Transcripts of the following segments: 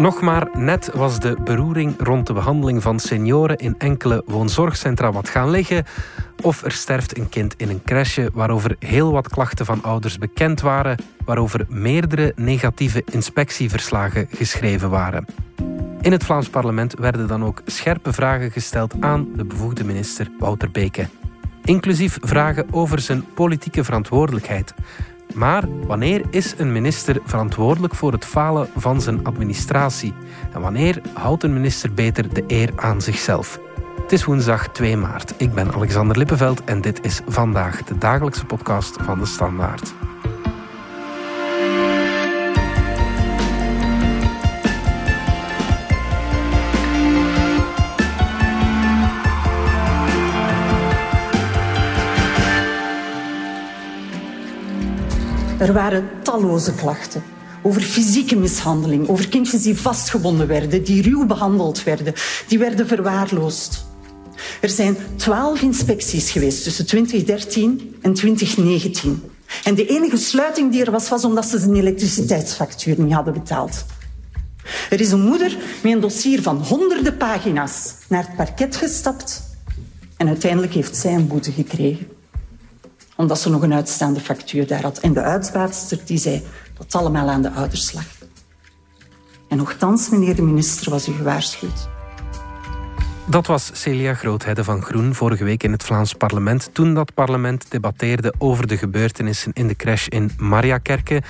Nog maar net was de beroering rond de behandeling van senioren in enkele woonzorgcentra wat gaan liggen. Of er sterft een kind in een crèche waarover heel wat klachten van ouders bekend waren, waarover meerdere negatieve inspectieverslagen geschreven waren. In het Vlaams parlement werden dan ook scherpe vragen gesteld aan de bevoegde minister Wouter Beke. Inclusief vragen over zijn politieke verantwoordelijkheid. Maar wanneer is een minister verantwoordelijk voor het falen van zijn administratie? En wanneer houdt een minister beter de eer aan zichzelf? Het is woensdag 2 maart. Ik ben Alexander Lippenveld en dit is vandaag de dagelijkse podcast van de Standaard. Er waren talloze klachten over fysieke mishandeling, over kindjes die vastgebonden werden, die ruw behandeld werden, die werden verwaarloosd. Er zijn twaalf inspecties geweest tussen 2013 en 2019. En de enige sluiting die er was, was omdat ze zijn elektriciteitsfactuur niet hadden betaald. Er is een moeder met een dossier van honderden pagina's naar het parket gestapt en uiteindelijk heeft zij een boete gekregen omdat ze nog een uitstaande factuur daar had. En de uitbaatster die zei dat allemaal aan de ouders lag. En nogthans, meneer de minister, was u gewaarschuwd. Dat was Celia Groothedde van Groen vorige week in het Vlaams parlement. Toen dat parlement debatteerde over de gebeurtenissen in de crash in Mariakerke.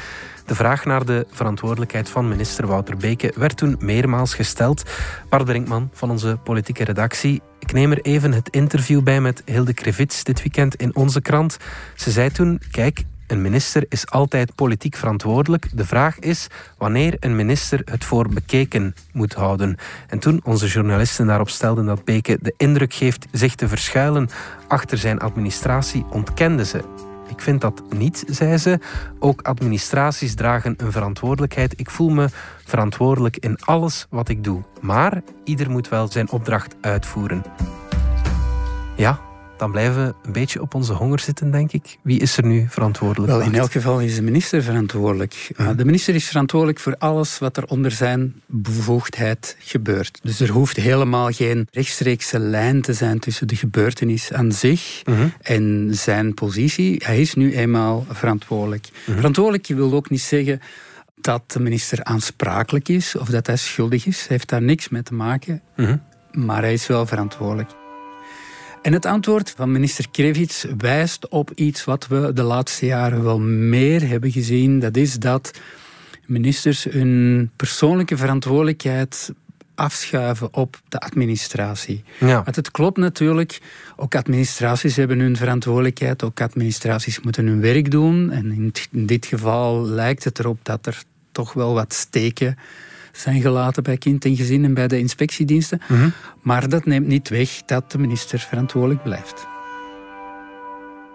De vraag naar de verantwoordelijkheid van minister Wouter Beke werd toen meermaals gesteld. Bart Brinkman van onze politieke redactie. Ik neem er even het interview bij met Hilde Krevits dit weekend in onze krant. Ze zei toen: Kijk, een minister is altijd politiek verantwoordelijk. De vraag is wanneer een minister het voor bekeken moet houden. En toen onze journalisten daarop stelden dat Beke de indruk geeft zich te verschuilen achter zijn administratie, ontkende ze. Ik vind dat niet, zei ze. Ook administraties dragen een verantwoordelijkheid. Ik voel me verantwoordelijk in alles wat ik doe. Maar ieder moet wel zijn opdracht uitvoeren. Ja, dan blijven we een beetje op onze honger zitten, denk ik. Wie is er nu verantwoordelijk? Wel, in elk geval is de minister verantwoordelijk. Uh, de minister is verantwoordelijk voor alles wat er onder zijn bevoegdheid gebeurt. Dus er hoeft helemaal geen rechtstreekse lijn te zijn tussen de gebeurtenis aan zich mhm. en zijn positie. Hij is nu eenmaal verantwoordelijk. Mhm. Verantwoordelijk wil ook niet zeggen dat de minister aansprakelijk is of dat hij schuldig is. Hij heeft daar niks mee te maken. Mhm. Maar hij is wel verantwoordelijk. En het antwoord van minister Krevits wijst op iets wat we de laatste jaren wel meer hebben gezien. Dat is dat ministers hun persoonlijke verantwoordelijkheid afschuiven op de administratie. Ja. Want het klopt natuurlijk, ook administraties hebben hun verantwoordelijkheid, ook administraties moeten hun werk doen. En in dit geval lijkt het erop dat er toch wel wat steken zijn gelaten bij kind en gezin en bij de inspectiediensten. Mhm. Maar dat neemt niet weg dat de minister verantwoordelijk blijft.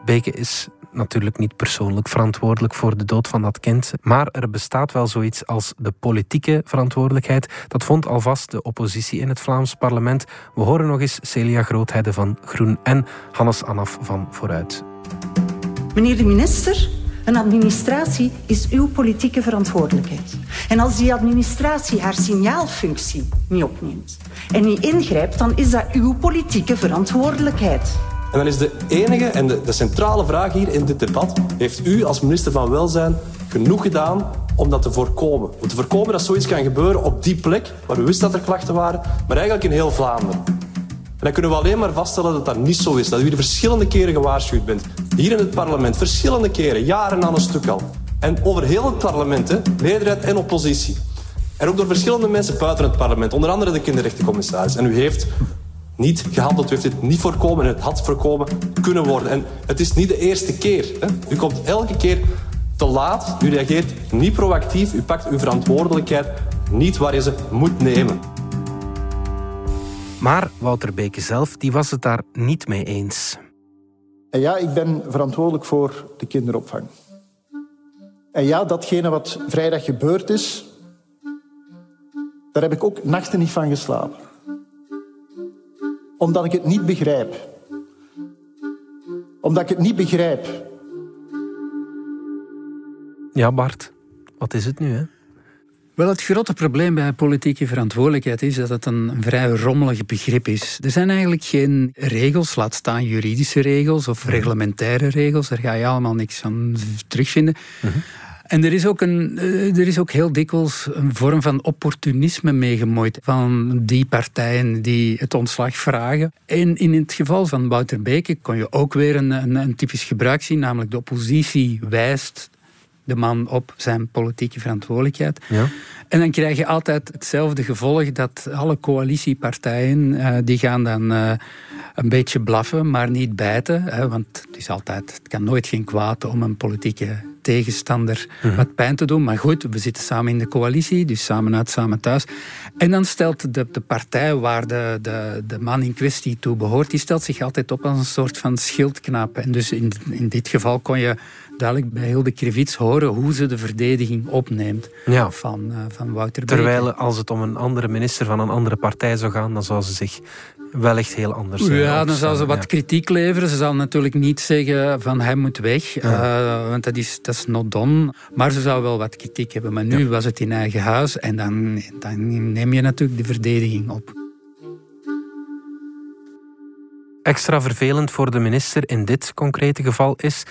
Beke is natuurlijk niet persoonlijk verantwoordelijk voor de dood van dat kind. Maar er bestaat wel zoiets als de politieke verantwoordelijkheid. Dat vond alvast de oppositie in het Vlaams parlement. We horen nog eens Celia Grootheide van Groen en Hannes Anaf van Vooruit. Meneer de minister, een administratie is uw politieke verantwoordelijkheid. En als die administratie haar signaalfunctie niet opneemt en niet ingrijpt, dan is dat uw politieke verantwoordelijkheid. En dan is de enige en de, de centrale vraag hier in dit debat: heeft u als minister van Welzijn genoeg gedaan om dat te voorkomen? Om te voorkomen dat zoiets kan gebeuren op die plek waar we wisten dat er klachten waren, maar eigenlijk in heel Vlaanderen. Dan kunnen we alleen maar vaststellen dat dat niet zo is. Dat u er verschillende keren gewaarschuwd bent. Hier in het parlement, verschillende keren, jaren aan een stuk al. En over heel het parlement, meerderheid en oppositie. En ook door verschillende mensen buiten het parlement, onder andere de kinderrechtencommissaris. En u heeft niet gehandeld, u heeft dit niet voorkomen en het had voorkomen kunnen worden. En het is niet de eerste keer. Hè. U komt elke keer te laat, u reageert niet proactief, u pakt uw verantwoordelijkheid niet waar je ze moet nemen. Maar Wouter Beke zelf die was het daar niet mee eens. En ja, ik ben verantwoordelijk voor de kinderopvang. En ja, datgene wat vrijdag gebeurd is, daar heb ik ook nachten niet van geslapen. Omdat ik het niet begrijp. Omdat ik het niet begrijp. Ja, Bart, wat is het nu, hè? Wel, het grote probleem bij politieke verantwoordelijkheid is dat het een vrij rommelig begrip is. Er zijn eigenlijk geen regels, laat staan juridische regels of reglementaire regels. Daar ga je allemaal niks van terugvinden. Mhm. En er is, ook een, eh, er is ook heel dikwijls een vorm van opportunisme meegemoeid van die partijen die het ontslag vragen. En in het geval van Wouter Beke kon je ook weer een, een, een typisch gebruik zien, namelijk de oppositie wijst de man op zijn politieke verantwoordelijkheid. Ja. En dan krijg je altijd hetzelfde gevolg dat alle coalitiepartijen uh, die gaan dan uh, een beetje blaffen, maar niet bijten. Hè, want het, is altijd, het kan nooit geen kwaad om een politieke tegenstander mhm. wat pijn te doen. Maar goed, we zitten samen in de coalitie, dus samen uit, samen thuis. En dan stelt de, de partij waar de, de, de man in kwestie toe behoort, die stelt zich altijd op als een soort van schildknap. En dus in, in dit geval kon je duidelijk bij Hilde Krivits horen hoe ze de verdediging opneemt van, uh, van Wouter Terwijl als het om een andere minister van een andere partij zou gaan, dan zou ze zich wellicht heel anders zijn. Ja, dan zou ze wat kritiek leveren. Ze zal natuurlijk niet zeggen van hij moet weg, uh, want dat is, dat is not done. Maar ze zou wel wat kritiek hebben. Maar nu was het in eigen huis en dan, dan neem je natuurlijk de verdediging op. Extra vervelend voor de minister in dit concrete geval is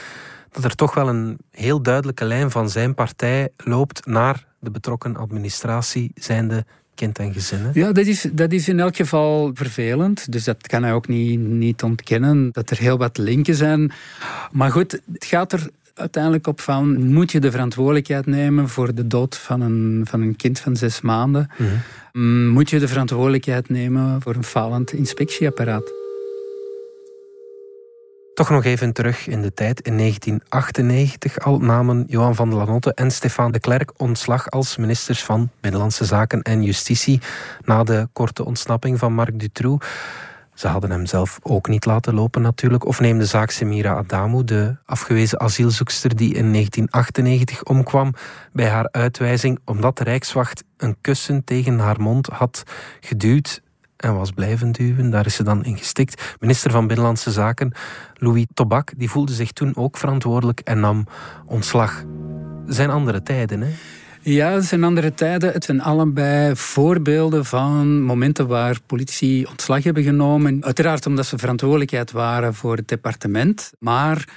dat er toch wel een heel duidelijke lijn van zijn partij loopt naar de betrokken administratie, zijnde kind en gezinnen. Ja, dat is, dat is in elk geval vervelend. Dus dat kan hij ook niet, niet ontkennen, dat er heel wat linken zijn. Maar goed, het gaat er uiteindelijk op van... moet je de verantwoordelijkheid nemen voor de dood van een, van een kind van zes maanden? Mhm. Moet je de verantwoordelijkheid nemen voor een falend inspectieapparaat? Toch nog even terug in de tijd. In 1998 al namen Johan van der Lanotte en Stefan de Klerk ontslag als ministers van Binnenlandse Zaken en Justitie na de korte ontsnapping van Marc Dutroux. Ze hadden hem zelf ook niet laten lopen natuurlijk. Of neem de zaak Semira Adamou, de afgewezen asielzoekster die in 1998 omkwam bij haar uitwijzing omdat de Rijkswacht een kussen tegen haar mond had geduwd en was blijven duwen. Daar is ze dan in gestikt. Minister van Binnenlandse Zaken, Louis Tobak, die voelde zich toen ook verantwoordelijk en nam ontslag. zijn andere tijden, hè? Ja, het zijn andere tijden. Het zijn allebei voorbeelden van momenten waar politici ontslag hebben genomen. Uiteraard omdat ze verantwoordelijkheid waren voor het departement, maar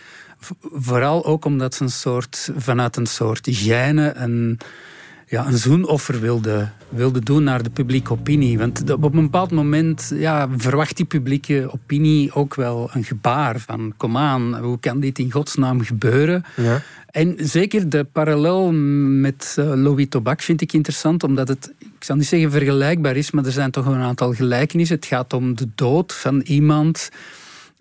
vooral ook omdat ze een soort, vanuit een soort gêne, een ja, een zoenoffer wilde, wilde doen naar de publieke opinie. Want op een bepaald moment ja, verwacht die publieke opinie ook wel een gebaar van kom aan, hoe kan dit in godsnaam gebeuren? Ja. En zeker de parallel met uh, Louis Tobak vind ik interessant, omdat het, ik zal niet zeggen vergelijkbaar is, maar er zijn toch een aantal gelijkenissen. Het gaat om de dood van iemand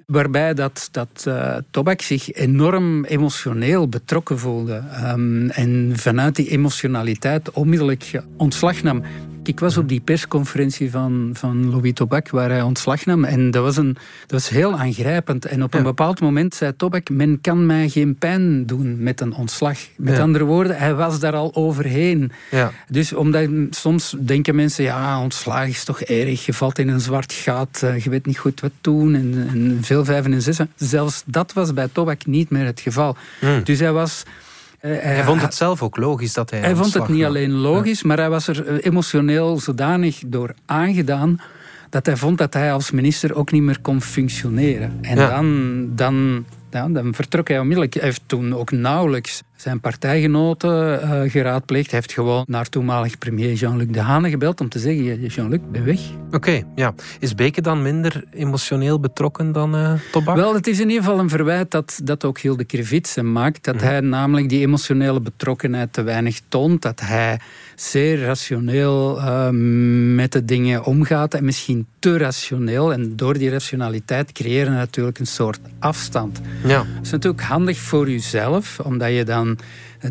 waarbij dat, dat uh, Tobak zich enorm emotioneel betrokken voelde. Um, en vanuit die emotionaliteit onmiddellijk ontslag nam. Ik was op die persconferentie van, van Louis Tobak waar hij ontslag nam. En dat was, een, dat was heel aangrijpend. En op een bepaald moment zei Tobak: Men kan mij geen pijn doen met een ontslag. Met andere woorden, hij was daar al overheen. Ja. Dus omdat soms denken mensen: ja, ontslag is toch erg. Je valt in een zwart gat. Eh, je weet niet goed wat doen. En, en veel vijven en zessen. Zelfs dat was bij Tobak niet meer het geval. Hmm. Dus hij was hij, hij, vond het zelf ook logisch dat hij. Hij vond het niet alleen logisch, maar hij was er eh, emotioneel zodanig door aangedaan dat hij vond dat hij als minister ook niet meer kon functioneren. En dan, dan ja, dan vertrok hij onmiddellijk. Hij heeft toen ook nauwelijks zijn partijgenoten uh, geraadpleegd. Hij heeft gewoon naar toenmalig premier Jean-Luc Dehane gebeld om te zeggen: Jean-Luc, ben weg. Oké, ja. Is Beke dan minder emotioneel betrokken dan uh, Tobak? Wel, het is in ieder geval een verwijt dat, dat ook Hilde Krivits maakt. Dat mhm. hij namelijk die emotionele betrokkenheid te weinig toont. Dat hij zeer rationeel uh, met de dingen omgaat en misschien te rationeel. En door die rationaliteit creëren natuurlijk een soort afstand. Ja. Dat is natuurlijk handig voor jezelf, omdat je dan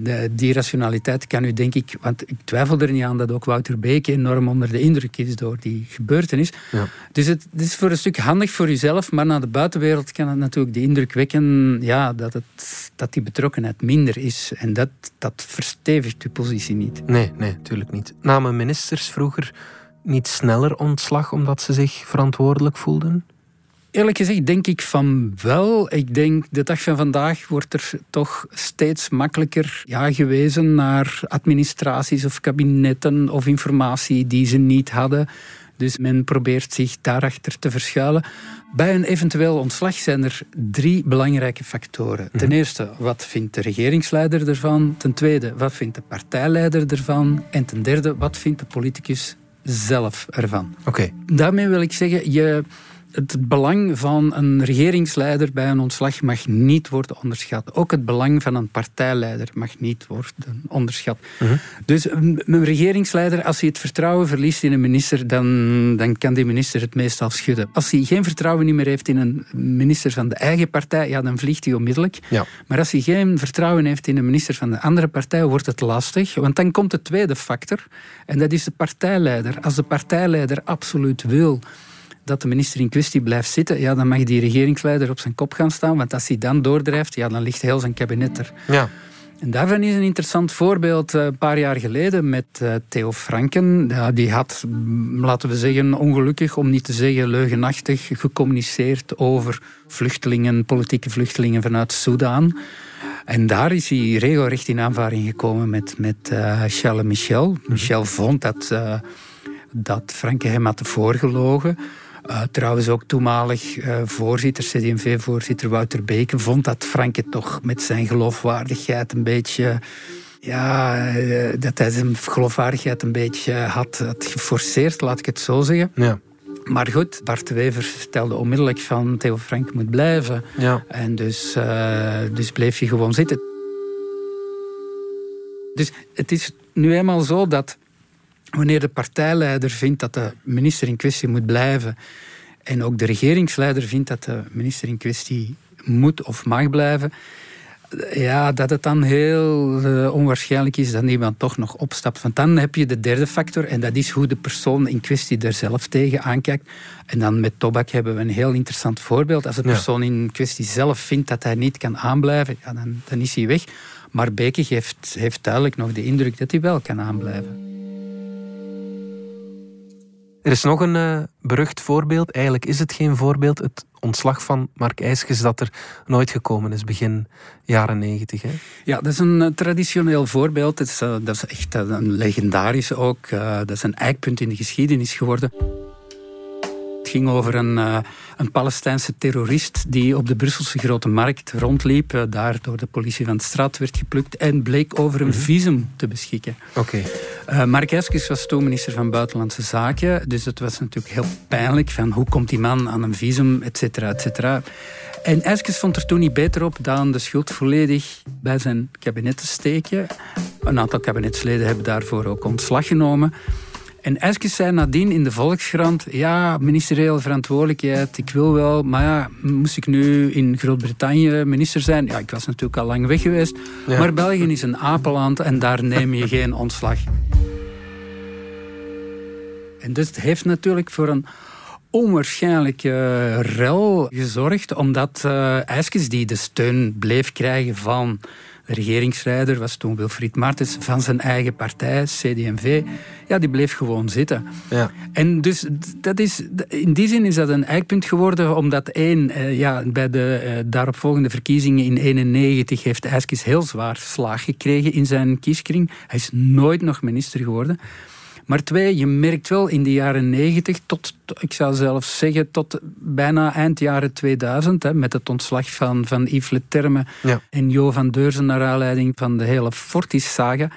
de, die rationaliteit kan u denk ik, want ik twijfel er niet aan dat ook Wouter Beek enorm onder de indruk is door die gebeurtenis. Ja. Dus het, het, is voor een stuk handig voor jezelf, maar naar de buitenwereld kan het natuurlijk de indruk wekken ja, dat, het, dat die betrokkenheid minder is. En dat, dat verstevigt uw positie niet. Nee, nee, natuurlijk niet. Namen ministers vroeger niet sneller ontslag omdat ze zich verantwoordelijk voelden? Eerlijk gezegd denk ik van wel. Ik denk de dag van vandaag wordt er toch steeds makkelijker ja, gewezen naar administraties of kabinetten of informatie die ze niet hadden. Dus men probeert zich daarachter te verschuilen. Bij een eventueel ontslag zijn er drie belangrijke factoren. Ten mhm. eerste, wat vindt de regeringsleider ervan? Ten tweede, wat vindt de partijleider ervan? En ten derde, wat vindt de politicus zelf ervan? Oké. Daarmee wil ik zeggen, je het belang van een regeringsleider bij een ontslag mag niet worden onderschat. Ook het belang van een partijleider mag niet worden onderschat. Mhm. Dus een regeringsleider, als hij het vertrouwen verliest in een minister, dan, dan kan die minister het meestal schudden. Als hij geen vertrouwen meer heeft in een minister van de eigen partij, ja, dan vliegt hij onmiddellijk. Ja. Maar als hij geen vertrouwen heeft in een minister van de andere partij, wordt het lastig. Want dan komt de tweede factor, en dat is de partijleider. Als de partijleider absoluut wil dat de minister in kwestie blijft zitten, ja, dan mag die regeringsleider op zijn kop gaan staan. Want als hij dan doordrijft, ja, dan ligt heel zijn kabinet er. Ja. En daarvan is een interessant voorbeeld eh, een paar jaar geleden met uh, Theo Franken. Die had, mm, laten we zeggen, ongelukkig, om niet te zeggen leugenachtig, gecommuniceerd over vluchtelingen, politieke vluchtelingen vanuit Soudaan. En daar is hij regelrecht in aanvaring gekomen met, met uh, Charles Michel. Mhm. Michel vond dat, uh, dat Franke hem had voorgelogen. Uh, trouwens ook toenmalig uh, voorzitter, CD&V-voorzitter Wouter Beken, vond dat Franke toch met zijn geloofwaardigheid een beetje... Ja, uh, dat hij zijn geloofwaardigheid een beetje had, had geforceerd, laat ik het zo zeggen. Ja. Maar goed, Bart Wever stelde onmiddellijk van Theo Frank moet blijven. Ja. En dus, dus bleef hij gewoon zitten. Dus het is nu eenmaal zo dat wanneer de partijleider vindt dat de minister in kwestie moet blijven en ook de regeringsleider vindt dat de minister in kwestie moet of mag blijven, ja, dat het dan heel uh, onwaarschijnlijk is dat iemand toch nog opstapt. Want dan heb je de derde factor en dat is hoe de persoon in kwestie er zelf tegen aankijkt. En dan met Tobak hebben we een heel interessant voorbeeld. Als de persoon in kwestie zelf vindt dat hij niet kan aanblijven, ja, dan, dan is hij weg. Maar Beke heeft, heeft duidelijk nog de indruk dat hij wel kan aanblijven. Er is nog een uh, berucht voorbeeld. Eigenlijk is het geen voorbeeld. Het ontslag van Mark IJskes dat er nooit gekomen is, begin jaren negentig. Ja, dat is een uh, traditioneel voorbeeld. Dat is, uh, dat is echt een legendarisch ook. dat is een eikpunt in de geschiedenis geworden. Ging over een, uh, een Palestijnse terrorist die op de Brusselse Grote Markt rondliep, uh, daar door de politie van de straat werd geplukt en bleek over een mhm. visum te beschikken. Oké. Okay. Uh, Mark Eskes was toen minister van Buitenlandse Zaken, dus het was natuurlijk heel pijnlijk van hoe komt die man aan een visum, et cetera, et cetera. En Eskes vond er toen niet beter op dan de schuld volledig bij zijn kabinet te steken. Een aantal kabinetsleden hebben daarvoor ook ontslag genomen. En Eskes zei nadien in de Volkskrant... ja, ministeriële verantwoordelijkheid, ik wil wel... maar ja, moest ik nu in Groot-Brittannië minister zijn? Ja, ik was natuurlijk al lang weg geweest. Maar België is een apenland en daar neem je geen ontslag. En dus het heeft natuurlijk voor een onwaarschijnlijke rel gezorgd... omdat uh, Eskes, die de steun bleef krijgen van de regeringsleider was toen Wilfried Martens van zijn eigen partij, CD&V. Ja, die bleef gewoon zitten. Ja. En dus dat is, in die zin is dat een eikpunt geworden, omdat één, eh, ja, bij de eh, daaropvolgende verkiezingen in 1991 heeft IJskes heel zwaar slaag gekregen in zijn kieskring. Hij is nooit nog minister geworden. Maar twee, je merkt wel in de jaren negentig, tot, ik zou zelfs zeggen tot bijna eind jaren 2000, hè, met het ontslag van, van Yves Leterme en Jo van Deurzen naar aanleiding van de hele Fortis-saga,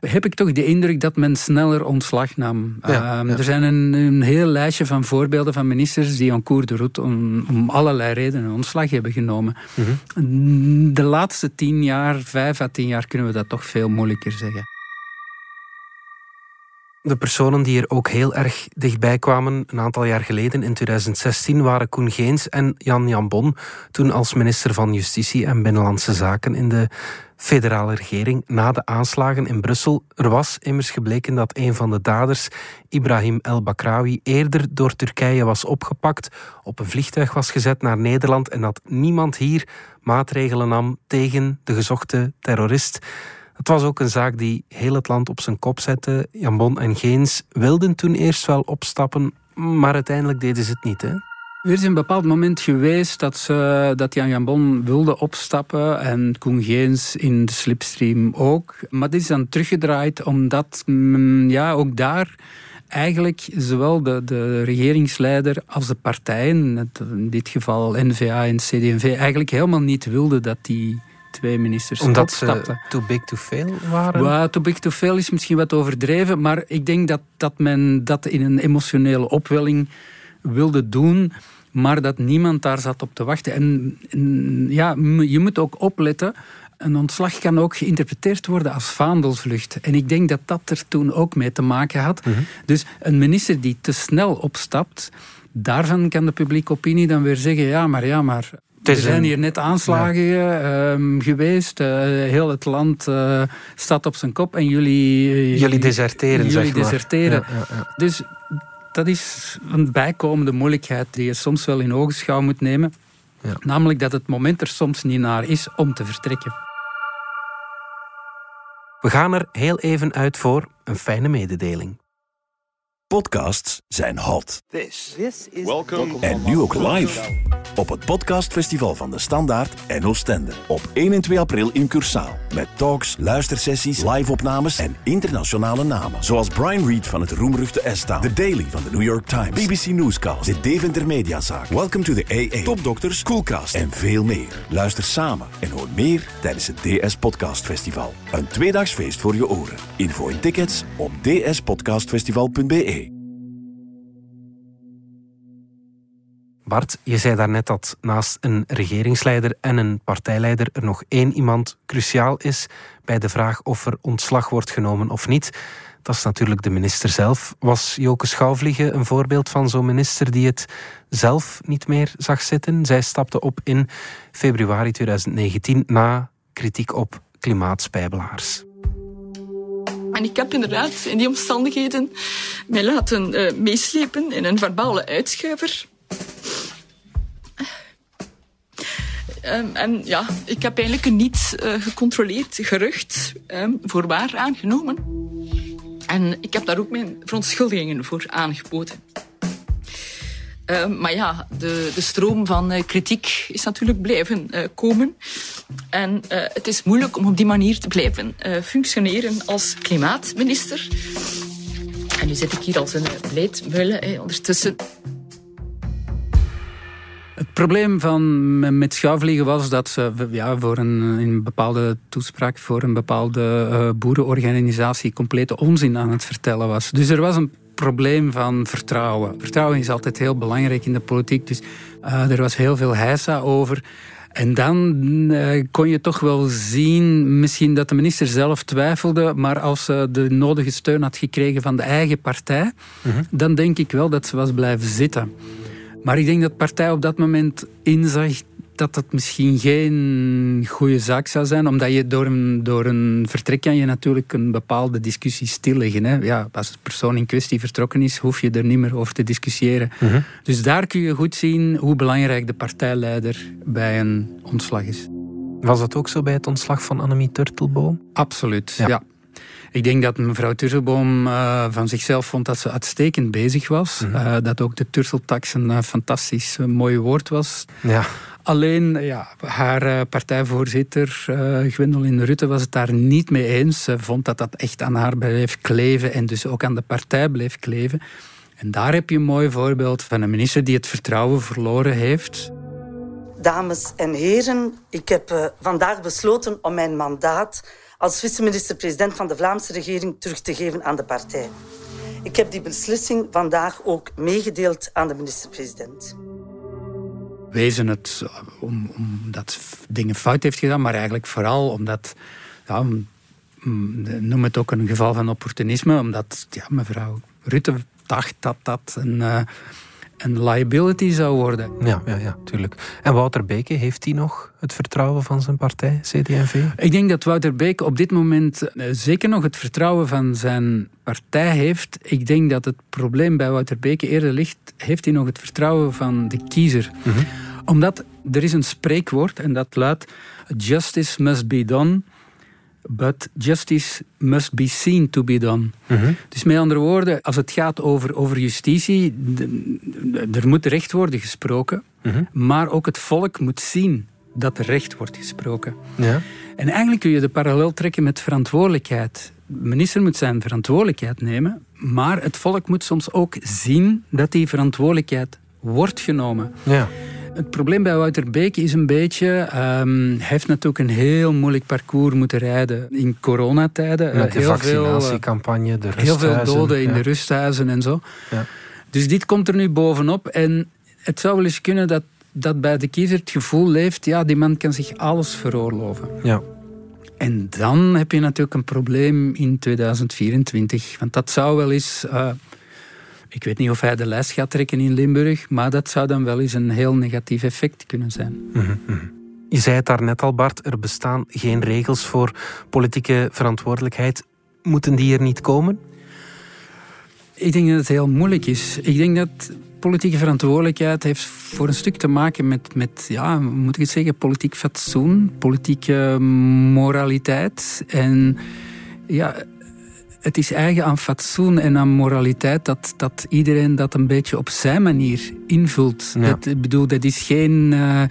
heb ik toch de indruk dat men sneller ontslag nam. Ehm, er zijn een, een heel lijstje van voorbeelden van ministers die aan cours de route om, om allerlei redenen ontslag hebben genomen. Mhm. De laatste tien jaar, vijf à tien jaar, kunnen we dat toch veel moeilijker zeggen. De personen die er ook heel erg dichtbij kwamen een aantal jaar geleden, in 2016, waren Koen Geens en Jan Jambon, toen als minister van Justitie en Binnenlandse Zaken in de federale regering na de aanslagen in Brussel. Er was immers gebleken dat een van de daders, Ibrahim El Bakrawi, eerder door Turkije was opgepakt, op een vliegtuig was gezet naar Nederland en dat niemand hier maatregelen nam tegen de gezochte terrorist. Het was ook een zaak die heel het land op zijn kop zette. Jan Bon en Geens wilden toen eerst wel opstappen, maar uiteindelijk deden ze het niet. Hè? Er is een bepaald moment geweest dat, ze, dat Jan Jambon wilde opstappen en Koen Geens in de slipstream ook. Maar dit is dan teruggedraaid omdat mm, ja, ook daar eigenlijk zowel de, de regeringsleider als de partijen, in dit geval NVA en CD&V, eigenlijk helemaal niet wilden dat die twee ministers Omdat opstapten. ze too big to fail waren? Well, too big to fail is misschien wat overdreven, maar ik denk dat, dat men dat in een emotionele opwelling wilde doen, maar dat niemand daar zat op te wachten. En, en ja, je moet ook opletten. Een ontslag kan ook geïnterpreteerd worden als vaandelsvlucht. En ik denk dat dat er toen ook mee te maken had. Dus een minister die te snel opstapt, daarvan kan de publieke opinie dan weer zeggen: ja, maar ja, maar er zijn hier net aanslagen ehm, geweest. eh, heel het land eh, staat op zijn kop en jullie... eh, Jullie deserteren, Jullie zeg maar. deserteren. Ja, ja, ja. Dus dat is een bijkomende moeilijkheid die je soms wel in ogenschouw moet nemen. Ja. Namelijk dat het moment er soms niet naar is om te vertrekken. We gaan er heel even uit voor een fijne mededeling. Podcasts zijn hot. This is En nu ook live. Op het podcastfestival van de Standaard en Oostende. Op 1 en 2 april in Cursaal. Met talks, luistersessies, live-opnames en internationale namen. Zoals Brian Reed van het roemruchte ESTA. The Daily van de New York Times. BBC Newscast. De Deventer Mediazaak. Welcome to the AA. Topdokters, Coolcast en veel meer. Luister samen en hoor meer tijdens het DS Podcast Festival. Een tweedaags feest voor je oren. Info en tickets op dspodcastfestival.be. Bart, je zei daarnet dat naast een regeringsleider en een partijleider er nog één iemand cruciaal is bij de vraag of er ontslag wordt genomen of niet. Dat is natuurlijk de minister zelf. Was Joke Schouwvliegen een voorbeeld van zo'n minister die het zelf niet meer zag zitten? Zij stapte op in februari 2019 na kritiek op klimaatspijbelaars. En ik heb inderdaad in die omstandigheden mij laten eh, meeslepen in een verbale uitschuiver. Ehm, en ja, ik heb eigenlijk een niet eh, gecontroleerd gerucht ehm, voor waar aangenomen. En ik heb daar ook mijn verontschuldigingen voor aangeboden. Ehm, maar ja, de, de stroom van eh, kritiek is natuurlijk blijven eh, komen. En het is moeilijk om op die manier te blijven functioneren als klimaatminister. En nu zit ik hier als een eh, ondertussen. Het probleem van, met schouwvliegen was dat ze ja, voor een, in een bepaalde toespraak voor een bepaalde uh, boerenorganisatie complete onzin aan het vertellen was. Dus er was een probleem van vertrouwen. Vertrouwen is altijd heel belangrijk in de politiek, dus uh, er was heel veel heisa over. En dan uh, kon je toch wel zien, misschien dat de minister zelf twijfelde, maar als ze de nodige steun had gekregen van de eigen partij, -huh. dan denk ik wel dat ze was blijven zitten. Maar ik denk dat de partij op dat moment inzag dat dat misschien geen goede zaak zou zijn, omdat je door een, door een vertrek kan je natuurlijk een bepaalde discussie stilleggen. Hè? Ja, als de persoon in kwestie vertrokken is, hoef je er niet meer over te discussiëren. Uh -huh. Dus daar kun je goed zien hoe belangrijk de partijleider bij een ontslag is. Was dat ook zo bij het ontslag van Annemie Turtelboom? Absoluut, ja. ja. Ik denk dat mevrouw Turtelboom uh, van zichzelf vond dat ze uitstekend bezig was. Mm -hmm. uh, dat ook de turteltax een uh, fantastisch mooi woord was. Ja. Alleen ja, haar partijvoorzitter Gwendoline Rutte was het daar niet mee eens. Ze vond dat dat echt aan haar bleef kleven en dus ook aan de partij bleef kleven. En daar heb je een mooi voorbeeld van een minister die het vertrouwen verloren heeft. Dames en heren, ik heb vandaag besloten om mijn mandaat als vice-minister-president van de Vlaamse regering terug te geven aan de partij. Ik heb die beslissing vandaag ook meegedeeld aan de minister-president. Wezen het om, omdat dingen fout heeft gedaan, maar eigenlijk vooral omdat, ja, noem het ook een geval van opportunisme, omdat ja, mevrouw Rutte dacht dat dat een, uh, een liability zou worden. Ja, ja, ja, tuurlijk. En Wouter Beke, heeft hij nog het vertrouwen van zijn partij, CD&V? Ik denk dat Wouter Beke op dit moment zeker nog het vertrouwen van zijn partij heeft. Ik denk dat het probleem bij Wouter Beke eerder ligt, heeft hij nog het vertrouwen van de kiezer. Mm -hmm. Omdat er is een spreekwoord en dat luidt, justice must be done but justice must be seen to be done. Dus met andere woorden, als het gaat over, over justitie, er moet recht worden gesproken, maar ook het volk moet zien dat er recht wordt gesproken. Ja. En eigenlijk kun je de parallel trekken met verantwoordelijkheid. De minister moet zijn verantwoordelijkheid nemen, maar het volk moet soms ook zien dat die verantwoordelijkheid wordt genomen. Ja. Het probleem bij Wouter Beek is een beetje... Um, hij heeft natuurlijk een heel moeilijk parcours moeten rijden in coronatijden. Met de heel vaccinatiecampagne, de rusthuizen. Heel veel doden in de rusthuizen en zo. Ja. Dus dit komt er nu bovenop. En het zou wel eens kunnen dat, dat bij de kiezer het gevoel leeft... ja, die man kan zich alles veroorloven. Ja. En dan heb je natuurlijk een probleem in 2024. Want dat zou wel eens... Uh, ik weet niet of hij de lijst gaat trekken in Limburg, maar dat zou dan wel eens een heel negatief effect kunnen zijn. Mm -hmm. Je zei het daarnet al, Bart, er bestaan geen regels voor politieke verantwoordelijkheid. Moeten die er niet komen? Ik denk dat het heel moeilijk is. Ik denk dat politieke verantwoordelijkheid heeft voor een stuk te maken met, met ja, moet ik het zeggen, politiek fatsoen, politieke moraliteit. En ja, het is eigen aan fatsoen en aan moraliteit dat, dat iedereen dat een beetje op zijn manier invult. Ja. Dat, ik bedoel, dat is geen, uh,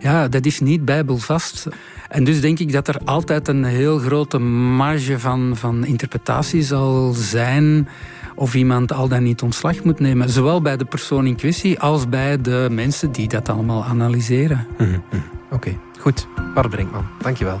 ja, dat is niet bijbelvast. En dus denk ik dat er altijd een heel grote marge van, van interpretatie zal zijn of iemand al dan niet ontslag moet nemen. Zowel bij de persoon in kwestie als bij de mensen die dat allemaal analyseren. Mm -hmm. Oké, okay. goed. Bart Brinkman, dankjewel.